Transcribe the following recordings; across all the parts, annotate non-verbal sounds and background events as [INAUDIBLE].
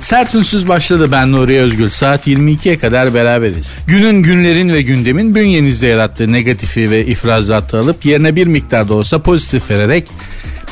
Sert Ünsüz başladı ben Nuri Özgül. Saat 22'ye kadar beraberiz. Günün, günlerin ve gündemin bünyenizde yarattığı negatifi ve ifrazatı alıp yerine bir miktar da olsa pozitif vererek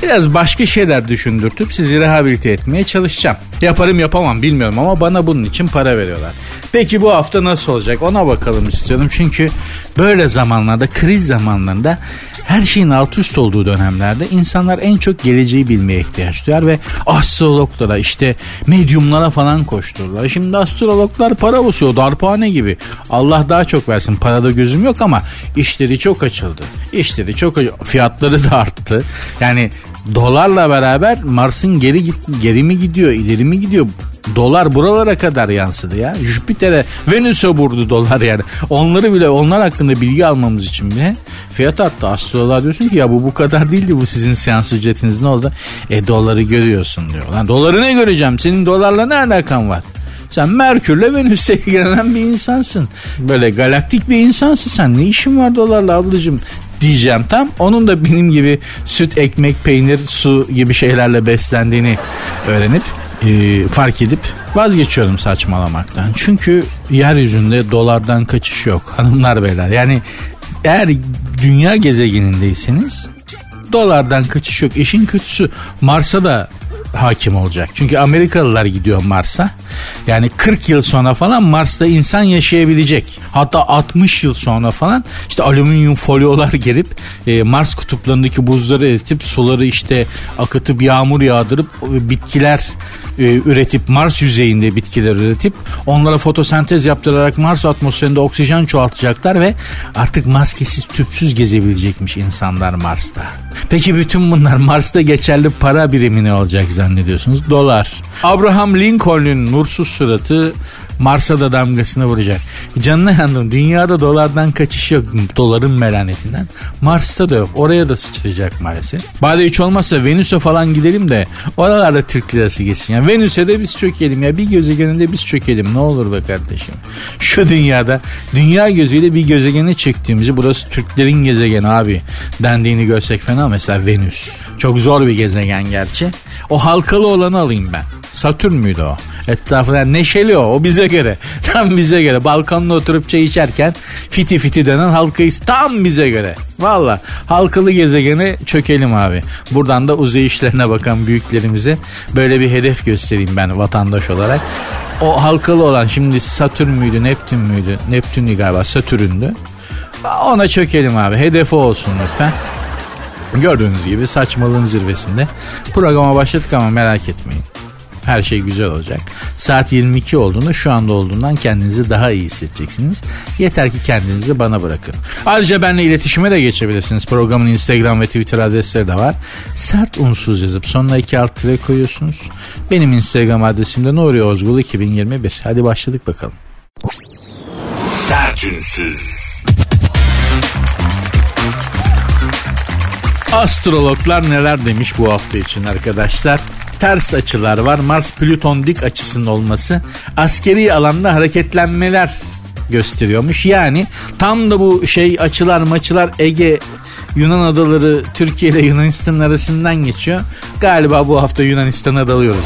biraz başka şeyler düşündürtüp sizi rehabilite etmeye çalışacağım. Yaparım yapamam bilmiyorum ama bana bunun için para veriyorlar. Peki bu hafta nasıl olacak ona bakalım istiyorum. Çünkü böyle zamanlarda kriz zamanlarında her şeyin alt üst olduğu dönemlerde insanlar en çok geleceği bilmeye ihtiyaç duyar ve astrologlara işte medyumlara falan koştururlar. Şimdi astrologlar para basıyor darphane gibi. Allah daha çok versin parada gözüm yok ama işleri çok açıldı. İşleri çok fiyatları da arttı. Yani dolarla beraber Mars'ın geri git geri mi gidiyor ileri mi gidiyor dolar buralara kadar yansıdı ya. Jüpiter'e Venüs'e vurdu dolar yani. Onları bile onlar hakkında bilgi almamız için bile fiyat arttı. Astrololar diyorsun ki ya bu bu kadar değildi bu sizin seans ücretiniz ne oldu? E doları görüyorsun diyor. Lan doları ne göreceğim? Senin dolarla ne alakan var? Sen Merkür'le Venüs'e ilgilenen bir insansın. Böyle galaktik bir insansın sen. Ne işin var dolarla ablacığım? Diyeceğim tam. Onun da benim gibi süt, ekmek, peynir, su gibi şeylerle beslendiğini öğrenip e, fark edip vazgeçiyorum saçmalamaktan. Çünkü yeryüzünde dolardan kaçış yok hanımlar beyler. Yani eğer dünya gezegenindeyseniz dolardan kaçış yok. İşin kötüsü Mars'a da hakim olacak. Çünkü Amerikalılar gidiyor Mars'a. Yani 40 yıl sonra falan Mars'ta insan yaşayabilecek. Hatta 60 yıl sonra falan işte alüminyum folyolar gelip e, Mars kutuplarındaki buzları eritip suları işte akıtıp yağmur yağdırıp e, bitkiler e, üretip Mars yüzeyinde bitkiler üretip onlara fotosentez yaptırarak Mars atmosferinde oksijen çoğaltacaklar ve artık maskesiz tüpsüz gezebilecekmiş insanlar Mars'ta. Peki bütün bunlar Mars'ta geçerli para birimi ne olacak zannediyorsunuz? Dolar. Abraham Lincoln'un nursuz suratı Mars'a da damgasını vuracak. Canına yandım. Dünyada dolardan kaçış yok. Doların melanetinden. Mars'ta da yok. Oraya da sıçrayacak maalesef. Bari hiç olmazsa Venüs'e falan gidelim de oralarda Türk lirası geçsin. Yani Venüs'e de biz çökelim ya. Bir gezegeninde biz çökelim. Ne olur be kardeşim. Şu dünyada dünya gözüyle bir gezegene çektiğimizi burası Türklerin gezegeni abi dendiğini görsek fena. Mesela Venüs. Çok zor bir gezegen gerçi. O halkalı olanı alayım ben. Satürn müydü o? Etrafında neşeli o. O bize göre. [LAUGHS] Tam bize göre. Balkonda oturup çay içerken fiti fiti dönen halkayı tam bize göre. Valla halkalı gezegene çökelim abi. Buradan da uzay işlerine bakan büyüklerimize böyle bir hedef göstereyim ben vatandaş olarak. O halkalı olan şimdi Satürn müydü Neptün müydü? Neptün'ü galiba Satürn'dü. Ona çökelim abi. Hedefi olsun lütfen. Gördüğünüz gibi saçmalığın zirvesinde. Programa başladık ama merak etmeyin. Her şey güzel olacak. Saat 22 olduğunda şu anda olduğundan kendinizi daha iyi hissedeceksiniz. Yeter ki kendinizi bana bırakın. Ayrıca benimle iletişime de geçebilirsiniz. Programın Instagram ve Twitter adresleri de var. Sert unsuz yazıp sonuna iki alt tire koyuyorsunuz. Benim Instagram adresim de Nuri Ozgul 2021. Hadi başladık bakalım. Sertünsüz. Astrologlar neler demiş bu hafta için arkadaşlar? Ters açılar var. Mars Plüton dik açısının olması askeri alanda hareketlenmeler gösteriyormuş. Yani tam da bu şey açılar maçılar Ege Yunan adaları Türkiye ile Yunanistan arasından geçiyor. Galiba bu hafta Yunanistan'a dalıyoruz.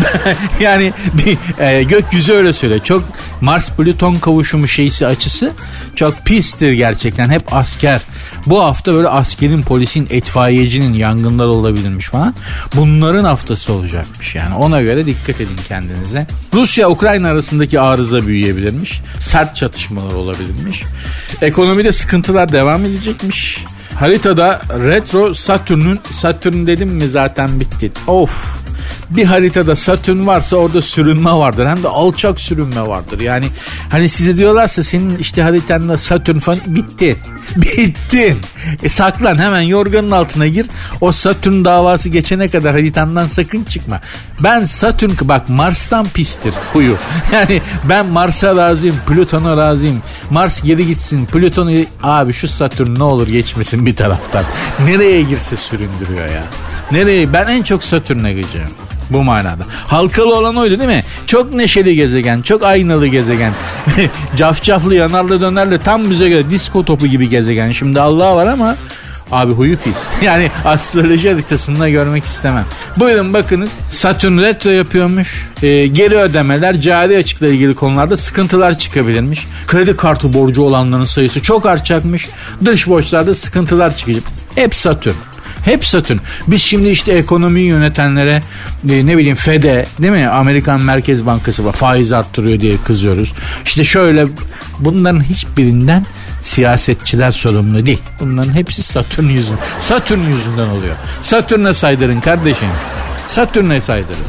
[LAUGHS] yani bir e, gökyüzü öyle söyle. Çok Mars Plüton kavuşumu şeysi açısı çok pistir gerçekten. Hep asker. Bu hafta böyle askerin, polisin, etfaiyecinin yangınlar olabilirmiş falan. Bunların haftası olacakmış yani. Ona göre dikkat edin kendinize. Rusya-Ukrayna arasındaki arıza büyüyebilirmiş. Sert çatışmalar olabilirmiş. Ekonomide sıkıntılar devam edecekmiş. Haritada retro Satürn'ün Satürn dedim mi zaten bitti. Of Bir haritada Satürn varsa orada sürünme vardır. Hem de alçak sürünme vardır. Yani hani size diyorlarsa senin işte haritanda Satürn falan bitti. [LAUGHS] Bittin. E saklan hemen yorganın altına gir. O Satürn davası geçene kadar haritandan sakın çıkma. Ben Satürn bak Mars'tan pistir huyu. [LAUGHS] Yani ben Mars'a razıyım, Plüton'a razıyım. Mars geri gitsin, Plüton'u abi şu Satürn ne olur geçmesin bir taraftan. [LAUGHS] Nereye girse süründürüyor ya. Nereye? Ben en çok Satürn'e gideceğim. Bu manada. Halkalı olan oydu değil mi? Çok neşeli gezegen, çok aynalı gezegen. [LAUGHS] Cafcaflı, yanarlı, dönerli tam bize göre disko topu gibi gezegen. Şimdi Allah var ama Abi huyu pis. [LAUGHS] Yani astroloji haritasında görmek istemem. Buyurun bakınız. Satürn retro yapıyormuş. Ee, geri ödemeler, cari açıkla ilgili konularda sıkıntılar çıkabilirmiş. Kredi kartı borcu olanların sayısı çok artacakmış. Dış borçlarda sıkıntılar çıkacak. Hep Satürn. Hep Satürn. Biz şimdi işte ekonomiyi yönetenlere e, ne bileyim FED'e değil mi? Amerikan Merkez Bankası var faiz arttırıyor diye kızıyoruz. İşte şöyle bunların hiçbirinden siyasetçiler sorumlu değil. Bunların hepsi Satürn yüzünden. Satürn yüzünden oluyor. Satürn'e saydırın kardeşim. Satürn'e saydırın.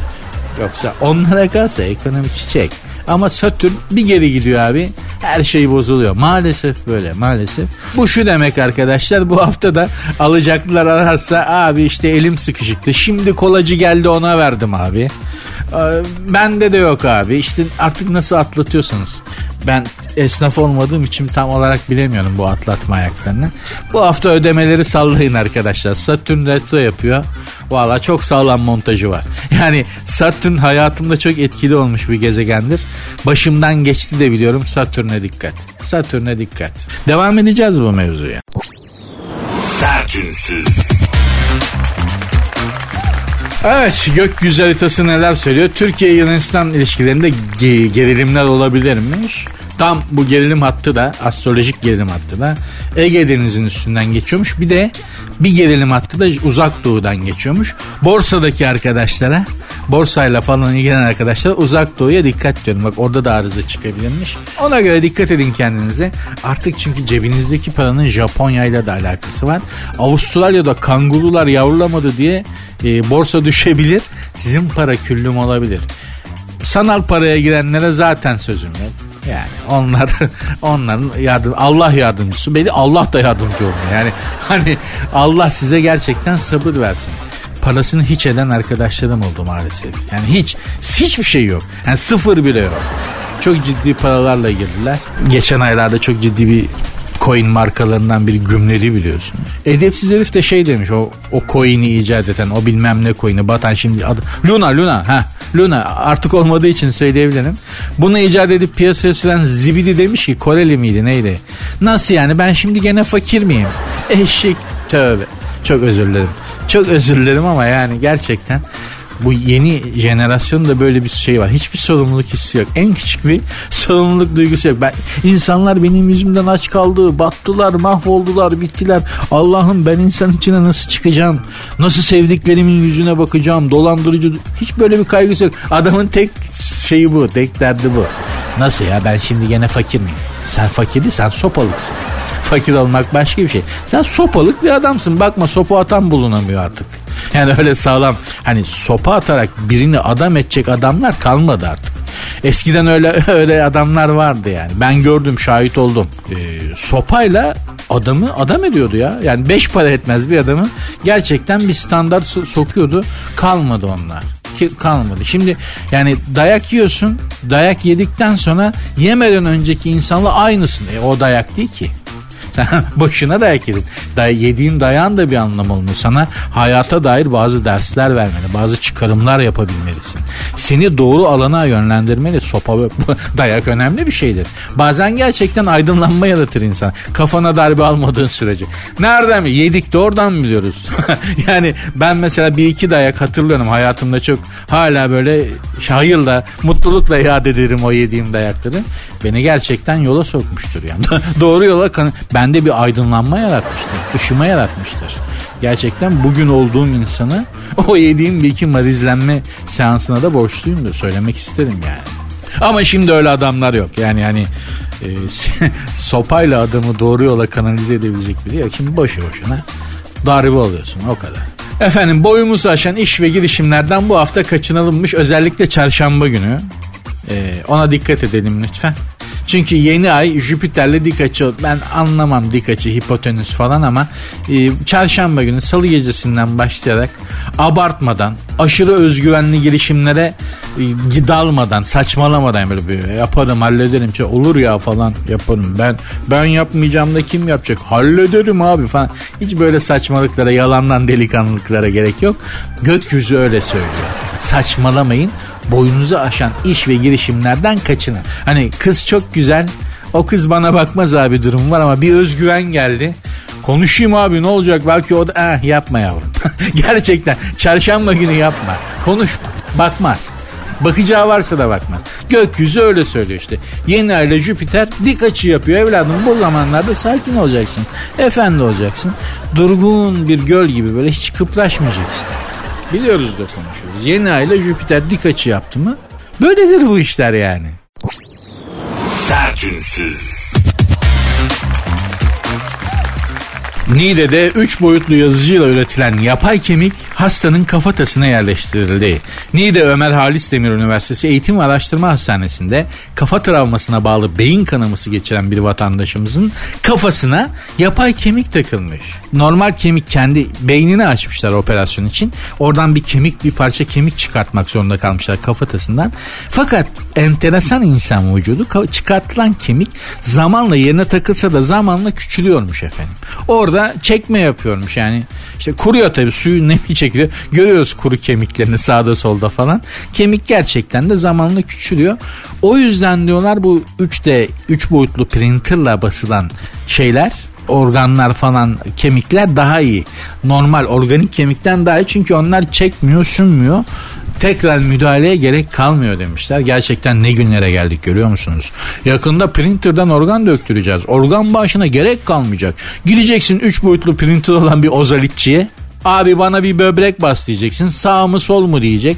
Yoksa onlara kalsa ekonomi çiçek. Ama Satürn bir geri gidiyor abi. Her şey bozuluyor. Maalesef böyle maalesef. Bu şu demek arkadaşlar bu hafta da alacaklılar ararsa abi işte elim sıkışıktı. Şimdi kolacı geldi ona verdim abi. Ee, bende de yok abi. İşte artık nasıl atlatıyorsanız. Ben esnaf olmadığım için tam olarak bilemiyorum bu atlatma ayaklarını. Bu hafta ödemeleri sallayın arkadaşlar. Satürn retro yapıyor. Valla çok sağlam montajı var. [LAUGHS] Yani Satürn hayatımda çok etkili olmuş bir gezegendir. Başımdan geçti de biliyorum Satürn'e dikkat. Satürn'e dikkat. Devam edeceğiz bu mevzuya. Sertünsüz. Evet gökyüzü haritası neler söylüyor? Türkiye Yunanistan ilişkilerinde ge- gerilimler olabilirmiş. Tam bu gerilim hattı da astrolojik gerilim hattı da Ege Denizi'nin üstünden geçiyormuş. Bir de bir gerilim hattı da uzak doğudan geçiyormuş. Borsadaki arkadaşlara borsayla falan ilgilenen arkadaşlar uzak doğuya dikkat diyorum. Bak orada da arıza çıkabilirmiş. Ona göre dikkat edin kendinize. Artık çünkü cebinizdeki paranın Japonya ile de alakası var. Avustralya'da kangurular yavrulamadı diye e, borsa [LAUGHS] düşebilir. Sizin para küllüm olabilir. Sanal paraya girenlere zaten sözüm yok. Yani onlar [LAUGHS] onların yardım Allah yardımcısı. Beni Allah da yardımcı olmuyor. Yani hani Allah size gerçekten sabır versin. Parasını hiç eden arkadaşlarım oldu maalesef. Yani hiç hiçbir şey yok. Yani sıfır bile yok. Çok ciddi paralarla girdiler. Geçen aylarda çok ciddi bir coin markalarından bir gümleri biliyorsun. Edepsiz herif de şey demiş o, o coin'i icat eden o bilmem ne coin'i batan şimdi adı Luna Luna ha Luna artık olmadığı için söyleyebilirim. Bunu icat edip piyasaya süren Zibidi demiş ki Koreli miydi neydi? Nasıl yani ben şimdi gene fakir miyim? Eşek tövbe. Çok özür dilerim. Çok özür dilerim ama yani gerçekten bu yeni jenerasyonda böyle bir şey var. Hiçbir sorumluluk hissi yok. En küçük bir sorumluluk duygusu yok. Ben, insanlar benim yüzümden aç kaldı, battılar, mahvoldular, bittiler. Allah'ım ben insan içine nasıl çıkacağım? Nasıl sevdiklerimin yüzüne bakacağım? Dolandırıcı. Hiç böyle bir kaygısı yok. Adamın tek şeyi bu, tek derdi bu. Nasıl ya ben şimdi gene fakir miyim? Sen fakir sen sopalıksın. Fakir olmak başka bir şey. Sen sopalık bir adamsın. Bakma sopa atan bulunamıyor artık. Yani öyle sağlam hani sopa atarak birini adam edecek adamlar kalmadı artık. Eskiden öyle [LAUGHS] öyle adamlar vardı yani. Ben gördüm, şahit oldum. Ee, sopayla adamı adam ediyordu ya. Yani beş para etmez bir adamı gerçekten bir standart so- sokuyordu. Kalmadı onlar ki kalmadı. Şimdi yani dayak yiyorsun. Dayak yedikten sonra yemeden önceki insanla aynısın. E, o dayak değil ki. Sen [LAUGHS] boşuna dayak yedin. Day yediğin dayan da bir anlam olmuyor. Sana hayata dair bazı dersler vermeli. Bazı çıkarımlar yapabilmelisin. Seni doğru alana yönlendirmeli. Sopa ve [LAUGHS] dayak önemli bir şeydir. Bazen gerçekten aydınlanma yaratır insan. Kafana darbe almadığın sürece. Nereden mi? Yedik de oradan mı biliyoruz? [LAUGHS] yani ben mesela bir iki dayak hatırlıyorum hayatımda çok hala böyle hayırla, mutlulukla iade ederim o yediğim dayakları. Beni gerçekten yola sokmuştur yani. [LAUGHS] Doğru yola kan bende bir aydınlanma yaratmıştır. Işıma yaratmıştır. Gerçekten bugün olduğum insanı [LAUGHS] o yediğim bir iki marizlenme seansına da borçluyumdur. Söylemek isterim yani. Ama şimdi öyle adamlar yok. Yani yani e, [LAUGHS] sopayla adamı doğru yola kanalize edebilecek biri yok. Şimdi boşu boşuna darbe alıyorsun o kadar. Efendim boyumuzu aşan iş ve girişimlerden bu hafta kaçınılmış özellikle çarşamba günü. Ee, ona dikkat edelim lütfen. Çünkü yeni ay Jüpiter'le dik açı ben anlamam dik açı hipotenüs falan ama e, çarşamba günü salı gecesinden başlayarak abartmadan aşırı özgüvenli girişimlere e, dalmadan saçmalamadan böyle bir yaparım hallederim şey olur ya falan yaparım. Ben ben yapmayacağım da kim yapacak? Hallederim abi falan. Hiç böyle saçmalıklara yalandan delikanlılıklara gerek yok. Gökyüzü öyle söylüyor. Saçmalamayın boyunuzu aşan iş ve girişimlerden kaçının. Hani kız çok güzel o kız bana bakmaz abi durum var ama bir özgüven geldi. Konuşayım abi ne olacak belki o da eh, yapma yavrum. [LAUGHS] Gerçekten çarşamba günü yapma. Konuşma bakmaz. Bakacağı varsa da bakmaz. Gökyüzü öyle söylüyor işte. Yeni ayla Jüpiter dik açı yapıyor evladım. Bu zamanlarda sakin olacaksın. Efendi olacaksın. Durgun bir göl gibi böyle hiç kıpraşmayacaksın. Biliyoruz da konuşuyoruz. Yeni ayla Jüpiter dik açı yaptı mı? Böyledir bu işler yani. Sertünsüz. Niğde'de 3 boyutlu yazıcıyla üretilen yapay kemik hastanın kafatasına yerleştirildi. Niğde Ömer Halis Demir Üniversitesi Eğitim ve Araştırma Hastanesi'nde kafa travmasına bağlı beyin kanaması geçiren bir vatandaşımızın kafasına yapay kemik takılmış. Normal kemik kendi beynini açmışlar operasyon için. Oradan bir kemik bir parça kemik çıkartmak zorunda kalmışlar kafatasından. Fakat enteresan insan vücudu çıkartılan kemik zamanla yerine takılsa da zamanla küçülüyormuş efendim. Orada çekme yapıyormuş yani. İşte kuruyor tabii suyu nemi çekiyor. Görüyoruz kuru kemiklerini sağda solda falan. Kemik gerçekten de zamanla küçülüyor. O yüzden diyorlar bu 3D 3 boyutlu printerla basılan şeyler organlar falan kemikler daha iyi. Normal organik kemikten daha iyi çünkü onlar çekmiyor sünmüyor tekrar müdahaleye gerek kalmıyor demişler. Gerçekten ne günlere geldik görüyor musunuz? Yakında printer'dan organ döktüreceğiz. Organ bağışına gerek kalmayacak. Gideceksin 3 boyutlu printer olan bir ozalitçiye. Abi bana bir böbrek bas diyeceksin. Sağ mı sol mu diyecek.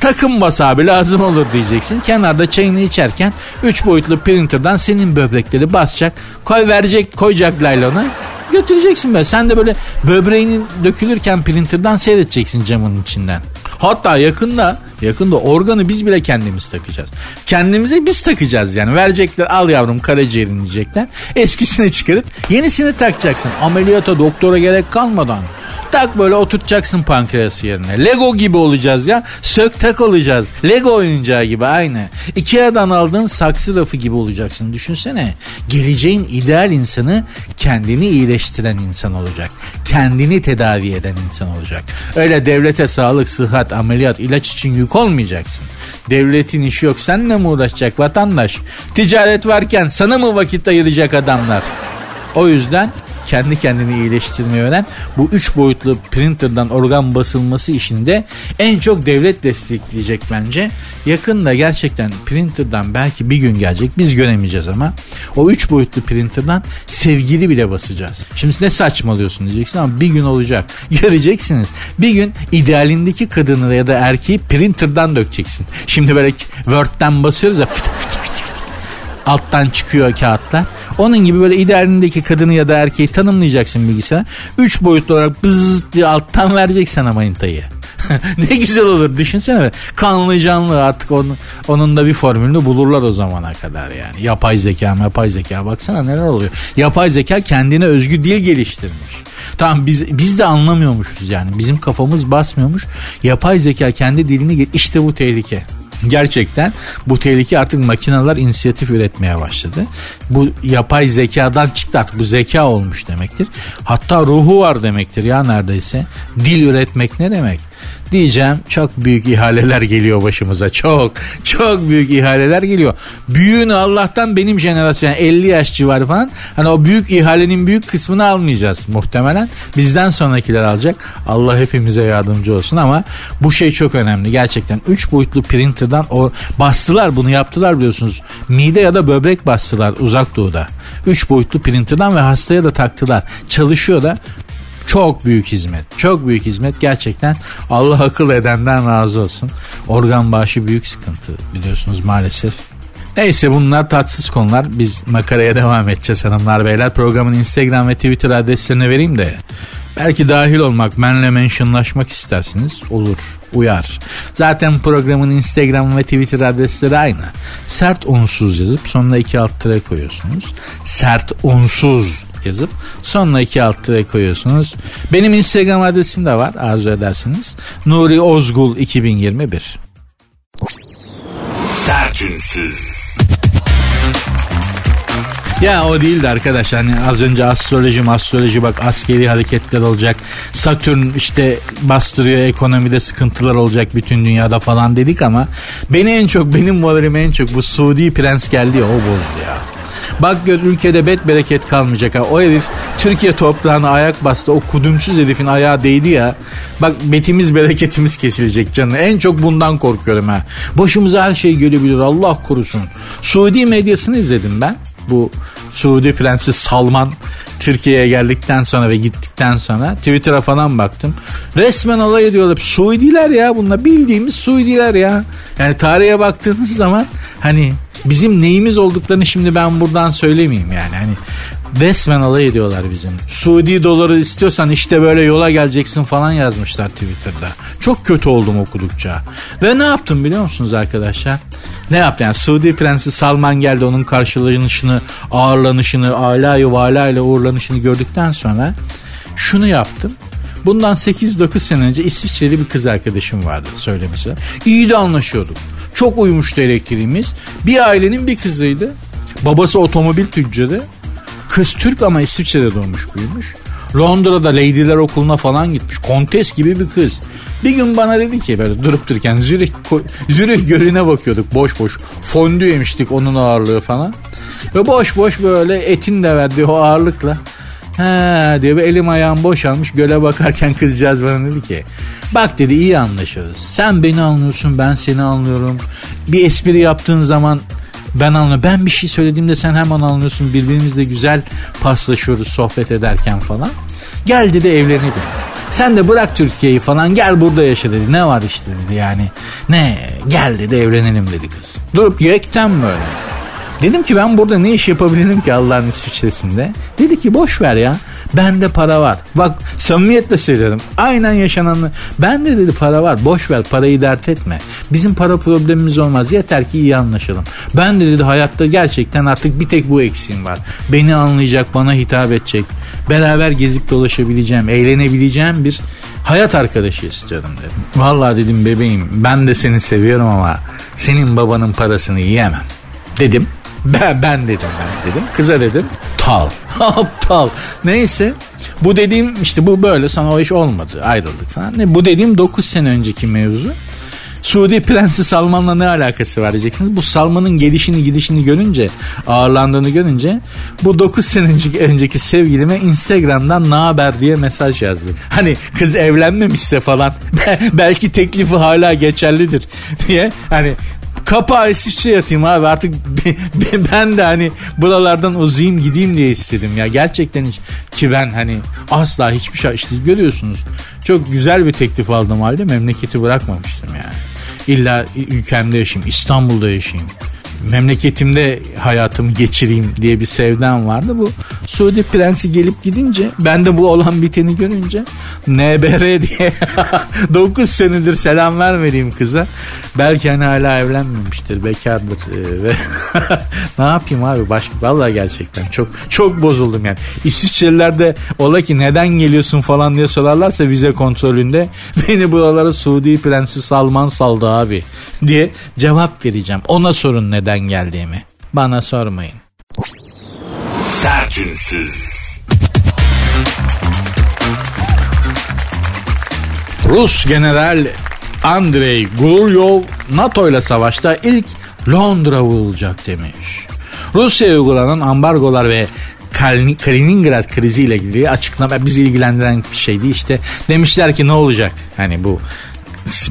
Takım bas abi lazım olur diyeceksin. Kenarda çayını içerken 3 boyutlu printer'dan senin böbrekleri basacak. Koy verecek koyacak laylona götüreceksin be. Sen de böyle böbreğinin dökülürken printer'dan seyredeceksin camın içinden. Hatta yakında yakında organı biz bile kendimiz takacağız. Kendimize biz takacağız yani. Verecekler al yavrum karaciğerini diyecekler. Eskisini çıkarıp yenisini takacaksın. Ameliyata doktora gerek kalmadan. Tak böyle oturtacaksın pankreası yerine. Lego gibi olacağız ya. Sök tak olacağız. Lego oyuncağı gibi aynı. Ikea'dan aldığın saksı rafı gibi olacaksın. Düşünsene. Geleceğin ideal insanı kendini iyileştiren insan olacak. Kendini tedavi eden insan olacak. Öyle devlete sağlık, sıhhat, ameliyat, ilaç için yük olmayacaksın. Devletin işi yok. Seninle mi uğraşacak vatandaş? Ticaret varken sana mı vakit ayıracak adamlar? O yüzden kendi kendini iyileştirmeyi öğren. Bu üç boyutlu printerdan organ basılması işinde en çok devlet destekleyecek bence. Yakında gerçekten printerdan belki bir gün gelecek biz göremeyeceğiz ama o üç boyutlu printerdan sevgili bile basacağız. Şimdi ne saçmalıyorsun diyeceksin ama bir gün olacak. [LAUGHS] Göreceksiniz. Bir gün idealindeki kadını ya da erkeği printerdan dökeceksin. Şimdi böyle Word'den basıyoruz ya fıt fıt fıt alttan çıkıyor kağıtlar. Onun gibi böyle idealindeki kadını ya da erkeği tanımlayacaksın bilgisayar. Üç boyutlu olarak bızz diye alttan vereceksin ama manitayı. [LAUGHS] ne güzel olur düşünsene. Kanlı canlı artık onun, onun da bir formülünü bulurlar o zamana kadar yani. Yapay zeka yapay zeka baksana neler oluyor. Yapay zeka kendine özgü dil geliştirmiş. Tamam biz biz de anlamıyormuşuz yani. Bizim kafamız basmıyormuş. Yapay zeka kendi dilini işte bu tehlike. Gerçekten bu tehlike artık makineler inisiyatif üretmeye başladı. Bu yapay zekadan çıktı artık bu zeka olmuş demektir. Hatta ruhu var demektir ya neredeyse. Dil üretmek ne demek? Diyeceğim çok büyük ihaleler geliyor başımıza. Çok çok büyük ihaleler geliyor. Büyüğünü Allah'tan benim jenerasyon 50 yaş civarı falan. Hani o büyük ihalenin büyük kısmını almayacağız muhtemelen. Bizden sonrakiler alacak. Allah hepimize yardımcı olsun ama bu şey çok önemli. Gerçekten 3 boyutlu printer'dan o bastılar bunu yaptılar biliyorsunuz. Mide ya da böbrek bastılar uzak doğuda. 3 boyutlu printer'dan ve hastaya da taktılar. Çalışıyor da çok büyük hizmet. Çok büyük hizmet gerçekten Allah akıl edenden razı olsun. Organ bağışı büyük sıkıntı biliyorsunuz maalesef. Neyse bunlar tatsız konular. Biz makaraya devam edeceğiz hanımlar beyler. Programın Instagram ve Twitter adreslerini vereyim de Belki dahil olmak, benle mentionlaşmak istersiniz. Olur, uyar. Zaten programın Instagram ve Twitter adresleri aynı. Sert unsuz yazıp sonuna iki alt tere koyuyorsunuz. Sert unsuz yazıp sonuna iki alt tere koyuyorsunuz. Benim Instagram adresim de var arzu edersiniz. Nuri Ozgul 2021. Sertünsüz. Ya o değildi arkadaş hani az önce astroloji astroloji bak askeri hareketler olacak. Satürn işte bastırıyor ekonomide sıkıntılar olacak bütün dünyada falan dedik ama beni en çok benim moralimi en çok bu Suudi prens geldi ya o bozdu ya. Bak gör ülkede bet bereket kalmayacak ha. O herif Türkiye toprağına ayak bastı. O kudümsüz herifin ayağı değdi ya. Bak betimiz bereketimiz kesilecek canım. En çok bundan korkuyorum ha. Başımıza her şey gelebilir Allah korusun. Suudi medyasını izledim ben. Bu Suudi Prensi Salman Türkiye'ye geldikten sonra ve gittikten sonra Twitter'a falan baktım. Resmen alay ediyorlar. Suudiler ya bunlar bildiğimiz Suudiler ya. Yani tarihe baktığınız zaman hani bizim neyimiz olduklarını şimdi ben buradan söylemeyeyim yani. Hani resmen alay ediyorlar bizim. Suudi doları istiyorsan işte böyle yola geleceksin falan yazmışlar Twitter'da. Çok kötü oldum okudukça. Ve ne yaptım biliyor musunuz arkadaşlar? Ne yaptı yani Suudi Prensi Salman geldi onun karşılanışını, ağırlanışını, alayı vala ile uğurlanışını gördükten sonra şunu yaptım. Bundan 8-9 sene önce İsviçreli bir kız arkadaşım vardı söylemesi. İyi de anlaşıyorduk. Çok uyumuştu elektriğimiz. Bir ailenin bir kızıydı. Babası otomobil tüccarı. Kız Türk ama İsviçre'de doğmuş büyümüş. Londra'da Lady'ler okuluna falan gitmiş. Kontes gibi bir kız. Bir gün bana dedi ki böyle durup dururken Zürih, Zürih gölüne bakıyorduk boş boş. Fondü yemiştik onun ağırlığı falan. Ve boş boş böyle etin de verdiği o ağırlıkla. He diyor elim ayağım boşalmış göle bakarken [LAUGHS] kızcağız bana dedi ki bak dedi iyi anlaşırız. Sen beni anlıyorsun ben seni anlıyorum. Bir espri yaptığın zaman ben anlıyorum. Ben bir şey söylediğimde sen hemen anlıyorsun. Birbirimizle güzel paslaşıyoruz sohbet ederken falan. Gel dedi evlenelim. Sen de bırak Türkiye'yi falan gel burada yaşa dedi. Ne var işte dedi yani. Ne gel dedi evlenelim dedi kız. Durup yekten böyle. Dedim ki ben burada ne iş yapabilirim ki Allah'ın İsviçre'sinde? Dedi ki boş ver ya. Bende para var. Bak samimiyetle söylerim. Aynen yaşananı. Bende dedi para var. Boş ver parayı dert etme. Bizim para problemimiz olmaz. Yeter ki iyi anlaşalım. Ben de dedi hayatta gerçekten artık bir tek bu eksiğim var. Beni anlayacak, bana hitap edecek. Beraber gezip dolaşabileceğim, eğlenebileceğim bir hayat arkadaşı istiyorum dedim. Vallahi dedim bebeğim ben de seni seviyorum ama senin babanın parasını yiyemem dedim. Ben, ben dedim ben dedim. Kıza dedim tal. [LAUGHS] Aptal. Neyse. Bu dediğim işte bu böyle sana o iş olmadı. Ayrıldık falan. Ne, bu dediğim 9 sene önceki mevzu. Suudi Prensi Salman'la ne alakası var diyeceksiniz. Bu Salman'ın gelişini gidişini görünce, ağırlandığını görünce bu 9 sene önceki, sevgilime Instagram'dan ne haber diye mesaj yazdım. Hani kız evlenmemişse falan [LAUGHS] belki teklifi hala geçerlidir diye hani kapağı İsviçre yatayım abi artık [LAUGHS] ben de hani buralardan uzayayım gideyim diye istedim ya. Gerçekten hiç, ki ben hani asla hiçbir şey işte görüyorsunuz. Çok güzel bir teklif aldım halde memleketi bırakmamıştım yani. İlla ülkemde yaşayayım İstanbul'da yaşayayım memleketimde hayatımı geçireyim diye bir sevdam vardı. Bu Suudi Prensi gelip gidince ben de bu olan biteni görünce NBR diye [LAUGHS] 9 senedir selam vermediğim kıza belki hani hala evlenmemiştir bekardır ee, ve [LAUGHS] ne yapayım abi başka vallahi gerçekten çok çok bozuldum yani İsviçreliler de ola ki neden geliyorsun falan diye sorarlarsa vize kontrolünde [LAUGHS] beni buralara Suudi Prensi Salman saldı abi [LAUGHS] diye cevap vereceğim ona sorun neden geldiğimi bana sormayın Sertünsüz Rus General Andrei Guryov NATO ile savaşta ilk Londra vurulacak demiş. Rusya'ya uygulanan ambargolar ve Kaliningrad kriziyle ilgili açıklama bizi ilgilendiren bir şeydi. İşte demişler ki ne olacak? Hani bu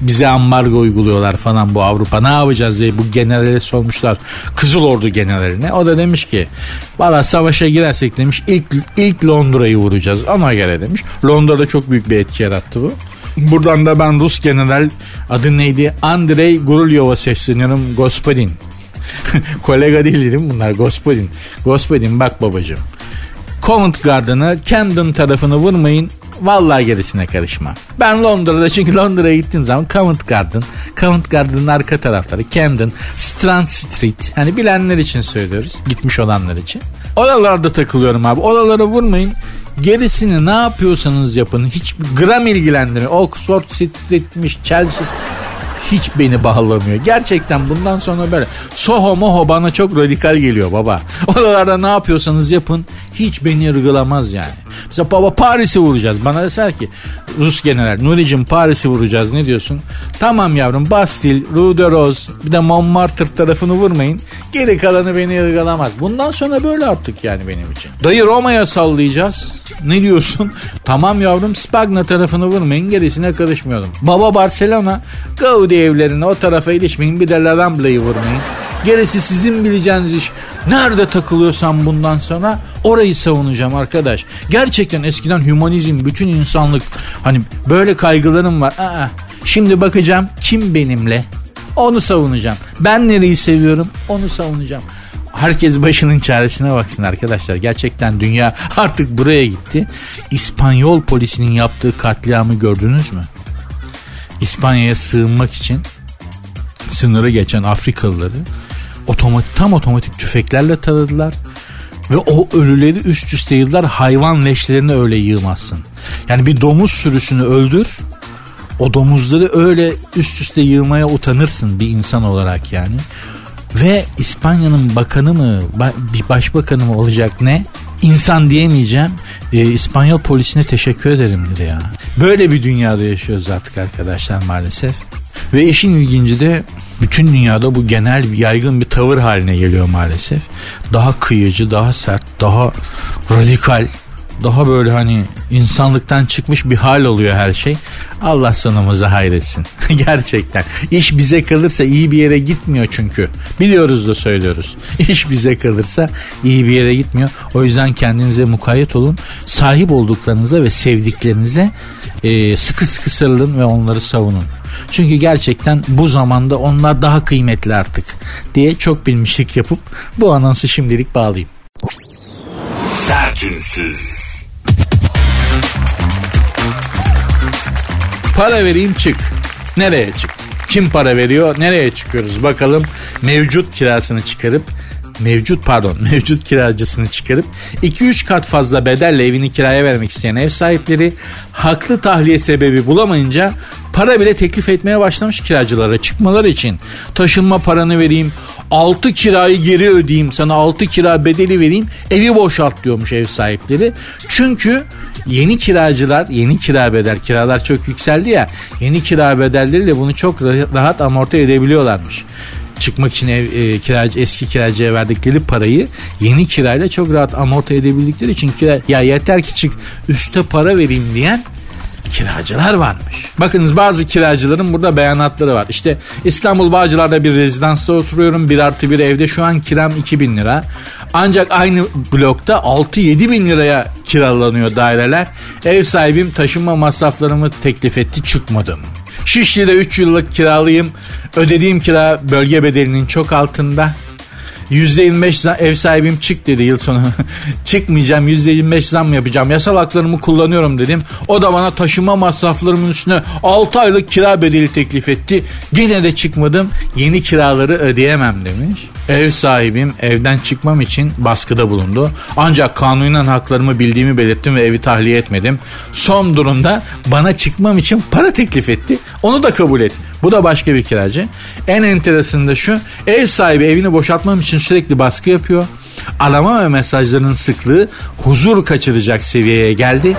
bize ambargo uyguluyorlar falan bu Avrupa ne yapacağız diye bu generale sormuşlar. Kızıl Ordu generaline. O da demiş ki valla savaşa girersek demiş ilk, ilk Londra'yı vuracağız ona göre demiş. Londra'da çok büyük bir etki yarattı bu. Buradan da ben Rus general adı neydi? Andrei Gurulyov'a sesleniyorum. Gospodin. [LAUGHS] Kolega değil dedim bunlar. Gospodin. Gospodin bak babacığım. Covent Garden'ı Camden tarafını vurmayın Vallahi gerisine karışmam. Ben Londra'da çünkü Londra'ya gittiğim zaman Covent Garden, Covent Garden'ın arka tarafları, Camden, Strand Street. Hani bilenler için söylüyoruz. Gitmiş olanlar için. Oralarda takılıyorum abi. Oralara vurmayın. Gerisini ne yapıyorsanız yapın. Hiç gram ilgilendirmiyor. Oxford Street'miş, Chelsea hiç beni bağlamıyor. Gerçekten bundan sonra böyle. Soho moho bana çok radikal geliyor baba. Oralarda ne yapıyorsanız yapın hiç beni ırgılamaz yani. Mesela baba Paris'i vuracağız. Bana deser ki Rus general Nuri'cim Paris'i vuracağız ne diyorsun? Tamam yavrum Bastille, Rue de Rose bir de Montmartre tarafını vurmayın. Geri kalanı beni ırgalamaz. Bundan sonra böyle artık yani benim için. Dayı Roma'ya sallayacağız. Ne diyorsun? [LAUGHS] Tamam yavrum Spagna tarafını vurmayın gerisine karışmıyorum. Baba Barcelona Gaudi evlerine o tarafa ilişmeyin bir de La Rambla'yı vurmayın. Gerisi sizin bileceğiniz iş. Nerede takılıyorsam bundan sonra orayı savunacağım arkadaş. Gerçekten eskiden hümanizm, bütün insanlık hani böyle kaygılarım var. Aa, şimdi bakacağım kim benimle onu savunacağım. Ben nereyi seviyorum onu savunacağım. Herkes başının çaresine baksın arkadaşlar. Gerçekten dünya [LAUGHS] artık buraya gitti. İspanyol polisinin yaptığı katliamı gördünüz mü? İspanya'ya sığınmak için sınırı geçen Afrikalıları otomatik, tam otomatik tüfeklerle taradılar. Ve o ölüleri üst üste yıllar hayvan leşlerini öyle yığmazsın. Yani bir domuz sürüsünü öldür. O domuzları öyle üst üste yığmaya utanırsın bir insan olarak yani. Ve İspanya'nın bakanı mı bir başbakanı mı olacak ne? İnsan diyemeyeceğim. E, İspanyol polisine teşekkür ederim dedi ya. Böyle bir dünyada yaşıyoruz artık arkadaşlar maalesef. Ve işin ilginci de bütün dünyada bu genel yaygın bir tavır haline geliyor maalesef. Daha kıyıcı, daha sert, daha radikal, daha böyle hani insanlıktan çıkmış bir hal oluyor her şey. Allah sonumuzu hayretsin. [LAUGHS] Gerçekten. İş bize kalırsa iyi bir yere gitmiyor çünkü. Biliyoruz da söylüyoruz. [LAUGHS] İş bize kalırsa iyi bir yere gitmiyor. O yüzden kendinize mukayyet olun. Sahip olduklarınıza ve sevdiklerinize e, sıkı sıkı sarılın ve onları savunun. Çünkü gerçekten bu zamanda onlar daha kıymetli artık diye çok bilmişlik yapıp bu anonsu şimdilik bağlayayım. Sertünsüz. Para vereyim çık. Nereye çık? Kim para veriyor? Nereye çıkıyoruz? Bakalım mevcut kirasını çıkarıp mevcut pardon [LAUGHS] mevcut kiracısını çıkarıp 2-3 kat fazla bedelle evini kiraya vermek isteyen ev sahipleri haklı tahliye sebebi bulamayınca para bile teklif etmeye başlamış kiracılara çıkmaları için. Taşınma paranı vereyim, 6 kirayı geri ödeyeyim, sana 6 kira bedeli vereyim, evi boşalt diyormuş ev sahipleri. Çünkü yeni kiracılar, yeni kira bedel, kiralar çok yükseldi ya, yeni kira bedelleriyle bunu çok rahat amorti edebiliyorlarmış çıkmak için ev, e, kiracı eski kiracıya verdikleri parayı yeni kirayla çok rahat amorti edebildikleri için kira, ya yeter ki çık üste para vereyim diyen kiracılar varmış. Bakınız bazı kiracıların burada beyanatları var. İşte İstanbul Bağcılar'da bir rezidansta oturuyorum. Bir artı bir evde şu an kiram 2000 lira. Ancak aynı blokta 6-7 bin liraya kiralanıyor daireler. Ev sahibim taşınma masraflarımı teklif etti çıkmadım. Şişli'de 3 yıllık kiralıyım. Ödediğim kira bölge bedelinin çok altında. %25 ev sahibim çık dedi yıl sonu. [LAUGHS] Çıkmayacağım %25 zam yapacağım. Yasal haklarımı kullanıyorum dedim. O da bana taşıma masraflarımın üstüne 6 aylık kira bedeli teklif etti. Yine de çıkmadım. Yeni kiraları ödeyemem demiş. Ev sahibim evden çıkmam için baskıda bulundu. Ancak kanunen haklarımı bildiğimi belirttim ve evi tahliye etmedim. Son durumda bana çıkmam için para teklif etti. Onu da kabul ettim. Bu da başka bir kiracı. En enteresanı da şu. Ev sahibi evini boşaltmam için sürekli baskı yapıyor. Arama ve mesajların sıklığı huzur kaçıracak seviyeye geldi.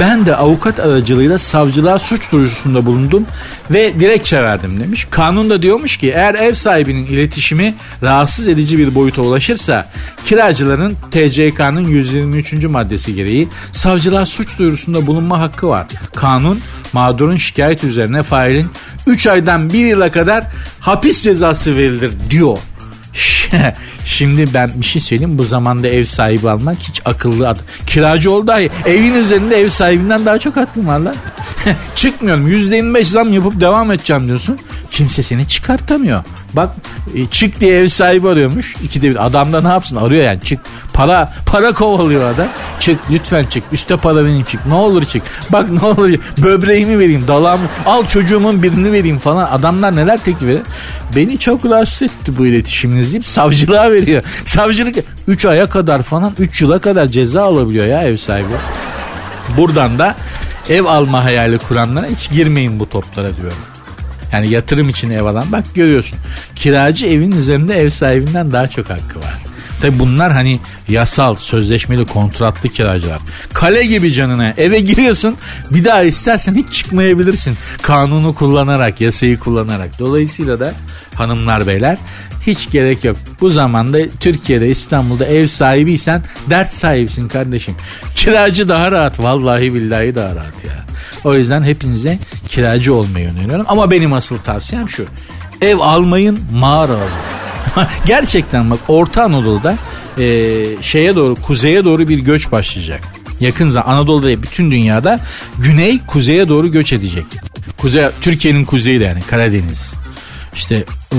Ben de avukat aracılığıyla savcılığa suç duyurusunda bulundum ve dilekçe verdim demiş. Kanun da diyormuş ki eğer ev sahibinin iletişimi rahatsız edici bir boyuta ulaşırsa kiracıların TCK'nın 123. maddesi gereği savcılığa suç duyurusunda bulunma hakkı var. Kanun mağdurun şikayet üzerine failin 3 aydan 1 yıla kadar hapis cezası verilir diyor. [LAUGHS] Şimdi ben bir şey söyleyeyim bu zamanda ev sahibi almak hiç akıllı ad. Kiracı ol dahi evin üzerinde ev sahibinden daha çok hakkın var lan. [LAUGHS] Çıkmıyorum %25 zam yapıp devam edeceğim diyorsun. Kimse seni çıkartamıyor. Bak e, çık diye ev sahibi arıyormuş. İkide bir adam da ne yapsın arıyor yani çık. Para para kovalıyor adam. Çık lütfen çık. Üste para benim çık. Ne olur çık. Bak ne olur böbreğimi vereyim dalağımı al çocuğumun birini vereyim falan. Adamlar neler teklif ediyor. Beni çok rahatsız etti bu iletişiminiz deyip savcılığa veriyor. Savcılık 3 aya kadar falan 3 yıla kadar ceza alabiliyor ya ev sahibi. Buradan da ev alma hayali kuranlara hiç girmeyin bu toplara diyorum. Yani yatırım için ev alan bak görüyorsun. Kiracı evin üzerinde ev sahibinden daha çok hakkı var. Tabi bunlar hani yasal, sözleşmeli, kontratlı kiracılar. Kale gibi canına eve giriyorsun bir daha istersen hiç çıkmayabilirsin. Kanunu kullanarak, yasayı kullanarak. Dolayısıyla da hanımlar beyler hiç gerek yok. Bu zamanda Türkiye'de İstanbul'da ev sahibiysen dert sahibisin kardeşim. Kiracı daha rahat vallahi billahi daha rahat ya. O yüzden hepinize kiracı olmayı öneriyorum. Ama benim asıl tavsiyem şu. Ev almayın mağara alın. [LAUGHS] Gerçekten bak Orta Anadolu'da e, şeye doğru kuzeye doğru bir göç başlayacak. Yakın zaman Anadolu'da değil, bütün dünyada güney kuzeye doğru göç edecek. Kuzey Türkiye'nin kuzeyi de yani Karadeniz. İşte e,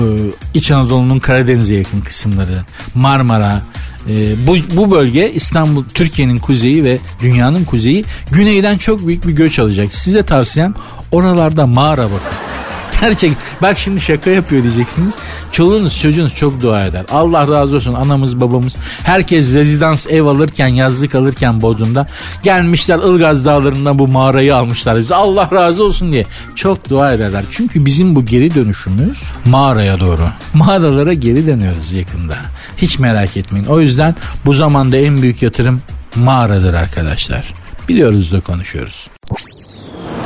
İç Anadolu'nun Karadeniz'e yakın kısımları, Marmara, e, bu, bu bölge İstanbul, Türkiye'nin kuzeyi ve dünyanın kuzeyi güneyden çok büyük bir göç alacak. Size tavsiyem oralarda mağara bakın. Gerçek. Bak şimdi şaka yapıyor diyeceksiniz. Çoluğunuz çocuğunuz çok dua eder. Allah razı olsun anamız babamız. Herkes rezidans ev alırken yazlık alırken Bodrum'da gelmişler Ilgaz dağlarından bu mağarayı almışlar bize. Allah razı olsun diye. Çok dua ederler. Çünkü bizim bu geri dönüşümüz mağaraya doğru. Mağaralara geri dönüyoruz yakında. Hiç merak etmeyin. O yüzden bu zamanda en büyük yatırım mağaradır arkadaşlar. Biliyoruz da konuşuyoruz.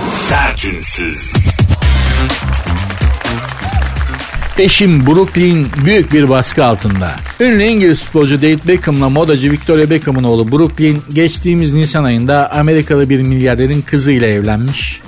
Sertünsüz. Eşim Brooklyn büyük bir baskı altında. Ünlü İngiliz futbolcu David Beckham'la modacı Victoria Beckham'ın oğlu Brooklyn geçtiğimiz Nisan ayında Amerikalı bir milyarderin kızıyla evlenmiş.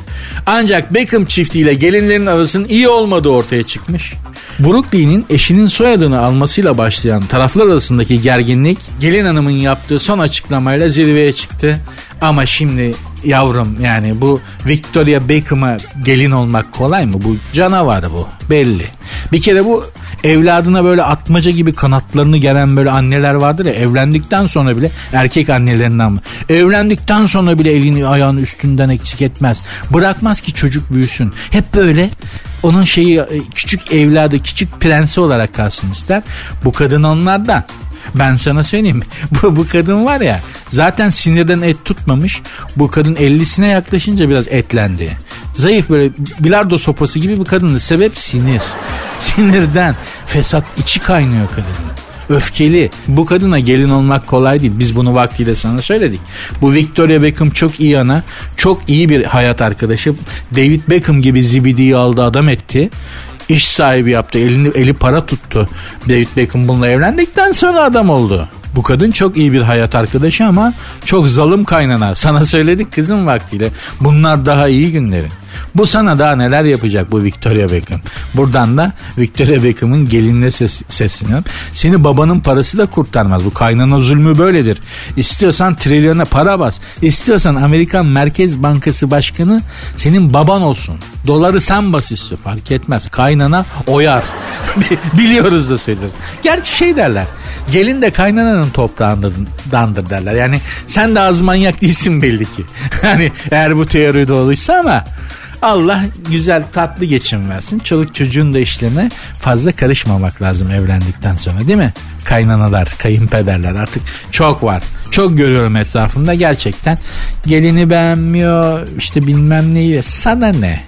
Ancak Beckham çiftiyle gelinlerin arasının iyi olmadığı ortaya çıkmış. Brooklyn'in eşinin soyadını almasıyla başlayan taraflar arasındaki gerginlik gelin hanımın yaptığı son açıklamayla zirveye çıktı. Ama şimdi yavrum yani bu Victoria Beckham'a gelin olmak kolay mı? Bu canavar bu belli. Bir kere bu evladına böyle atmaca gibi kanatlarını gelen böyle anneler vardır ya evlendikten sonra bile erkek annelerinden evlendikten sonra bile elini ayağını üstünden eksik etmez. Bırakmaz ki çocuk büyüsün. Hep böyle onun şeyi küçük evladı küçük prensi olarak kalsın ister. Bu kadın onlardan. Ben sana söyleyeyim. [LAUGHS] Bu, bu kadın var ya zaten sinirden et tutmamış. Bu kadın 50'sine yaklaşınca biraz etlendi. Zayıf böyle bilardo sopası gibi bir kadındı. Sebep sinir. [LAUGHS] Sinirden. Fesat içi kaynıyor kadının öfkeli. Bu kadına gelin olmak kolay değil. Biz bunu vaktiyle sana söyledik. Bu Victoria Beckham çok iyi ana. Çok iyi bir hayat arkadaşı. David Beckham gibi zibidiyi aldı adam etti iş sahibi yaptı. Elini, eli para tuttu. David Beckham bununla evlendikten sonra adam oldu. Bu kadın çok iyi bir hayat arkadaşı ama çok zalim kaynana. Sana söyledik kızım vaktiyle. Bunlar daha iyi günleri. Bu sana daha neler yapacak bu Victoria Beckham. Buradan da Victoria Beckham'ın gelinine ses, sesleniyorum. Seni babanın parası da kurtarmaz. Bu kaynana zulmü böyledir. İstiyorsan trilyona para bas. İstiyorsan Amerikan Merkez Bankası Başkanı senin baban olsun. Doları sen bas istiyor. Fark etmez. Kaynana oyar. [LAUGHS] Biliyoruz da söylüyoruz. Gerçi şey derler. Gelin de kaynananın toprağındandır derler. Yani sen de az manyak değilsin belli ki. [LAUGHS] hani eğer bu teori doğruysa ama Allah güzel tatlı geçim versin. Çoluk çocuğun da işlerine fazla karışmamak lazım evlendikten sonra değil mi? Kaynanalar, kayınpederler artık çok var. Çok görüyorum etrafımda gerçekten. Gelini beğenmiyor işte bilmem neyi. Sana ne?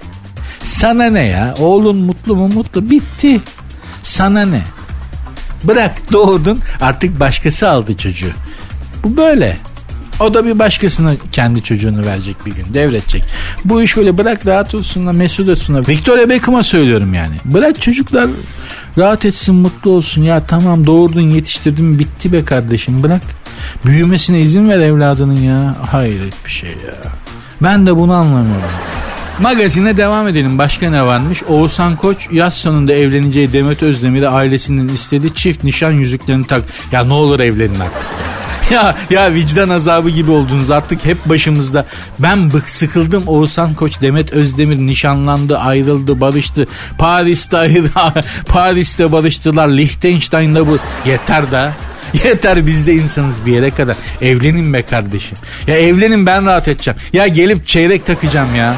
Sana ne ya? Oğlun mutlu mu mutlu bitti. Sana ne? Bırak doğdun artık başkası aldı çocuğu. Bu böyle. O da bir başkasına kendi çocuğunu verecek bir gün devredecek. Bu iş böyle bırak rahat olsunlar mesut olsunlar. Victoria Beckham'a söylüyorum yani. Bırak çocuklar rahat etsin mutlu olsun. Ya tamam doğurdun yetiştirdin bitti be kardeşim bırak. Büyümesine izin ver evladının ya. Hayret bir şey ya. Ben de bunu anlamıyorum. Magazine devam edelim. Başka ne varmış? Oğuzhan Koç yaz sonunda evleneceği Demet Özdemir'e ailesinin istediği çift nişan yüzüklerini tak. Ya ne olur evlenin artık. [LAUGHS] ya ya vicdan azabı gibi oldunuz artık hep başımızda. Ben bık sıkıldım Oğuzhan Koç, Demet Özdemir nişanlandı, ayrıldı, barıştı. Paris'te ayrı, [LAUGHS] Paris'te barıştılar. Liechtenstein'da bu yeter da. [LAUGHS] Yeter biz de insanız bir yere kadar. Evlenin be kardeşim. Ya evlenin ben rahat edeceğim. Ya gelip çeyrek takacağım ya.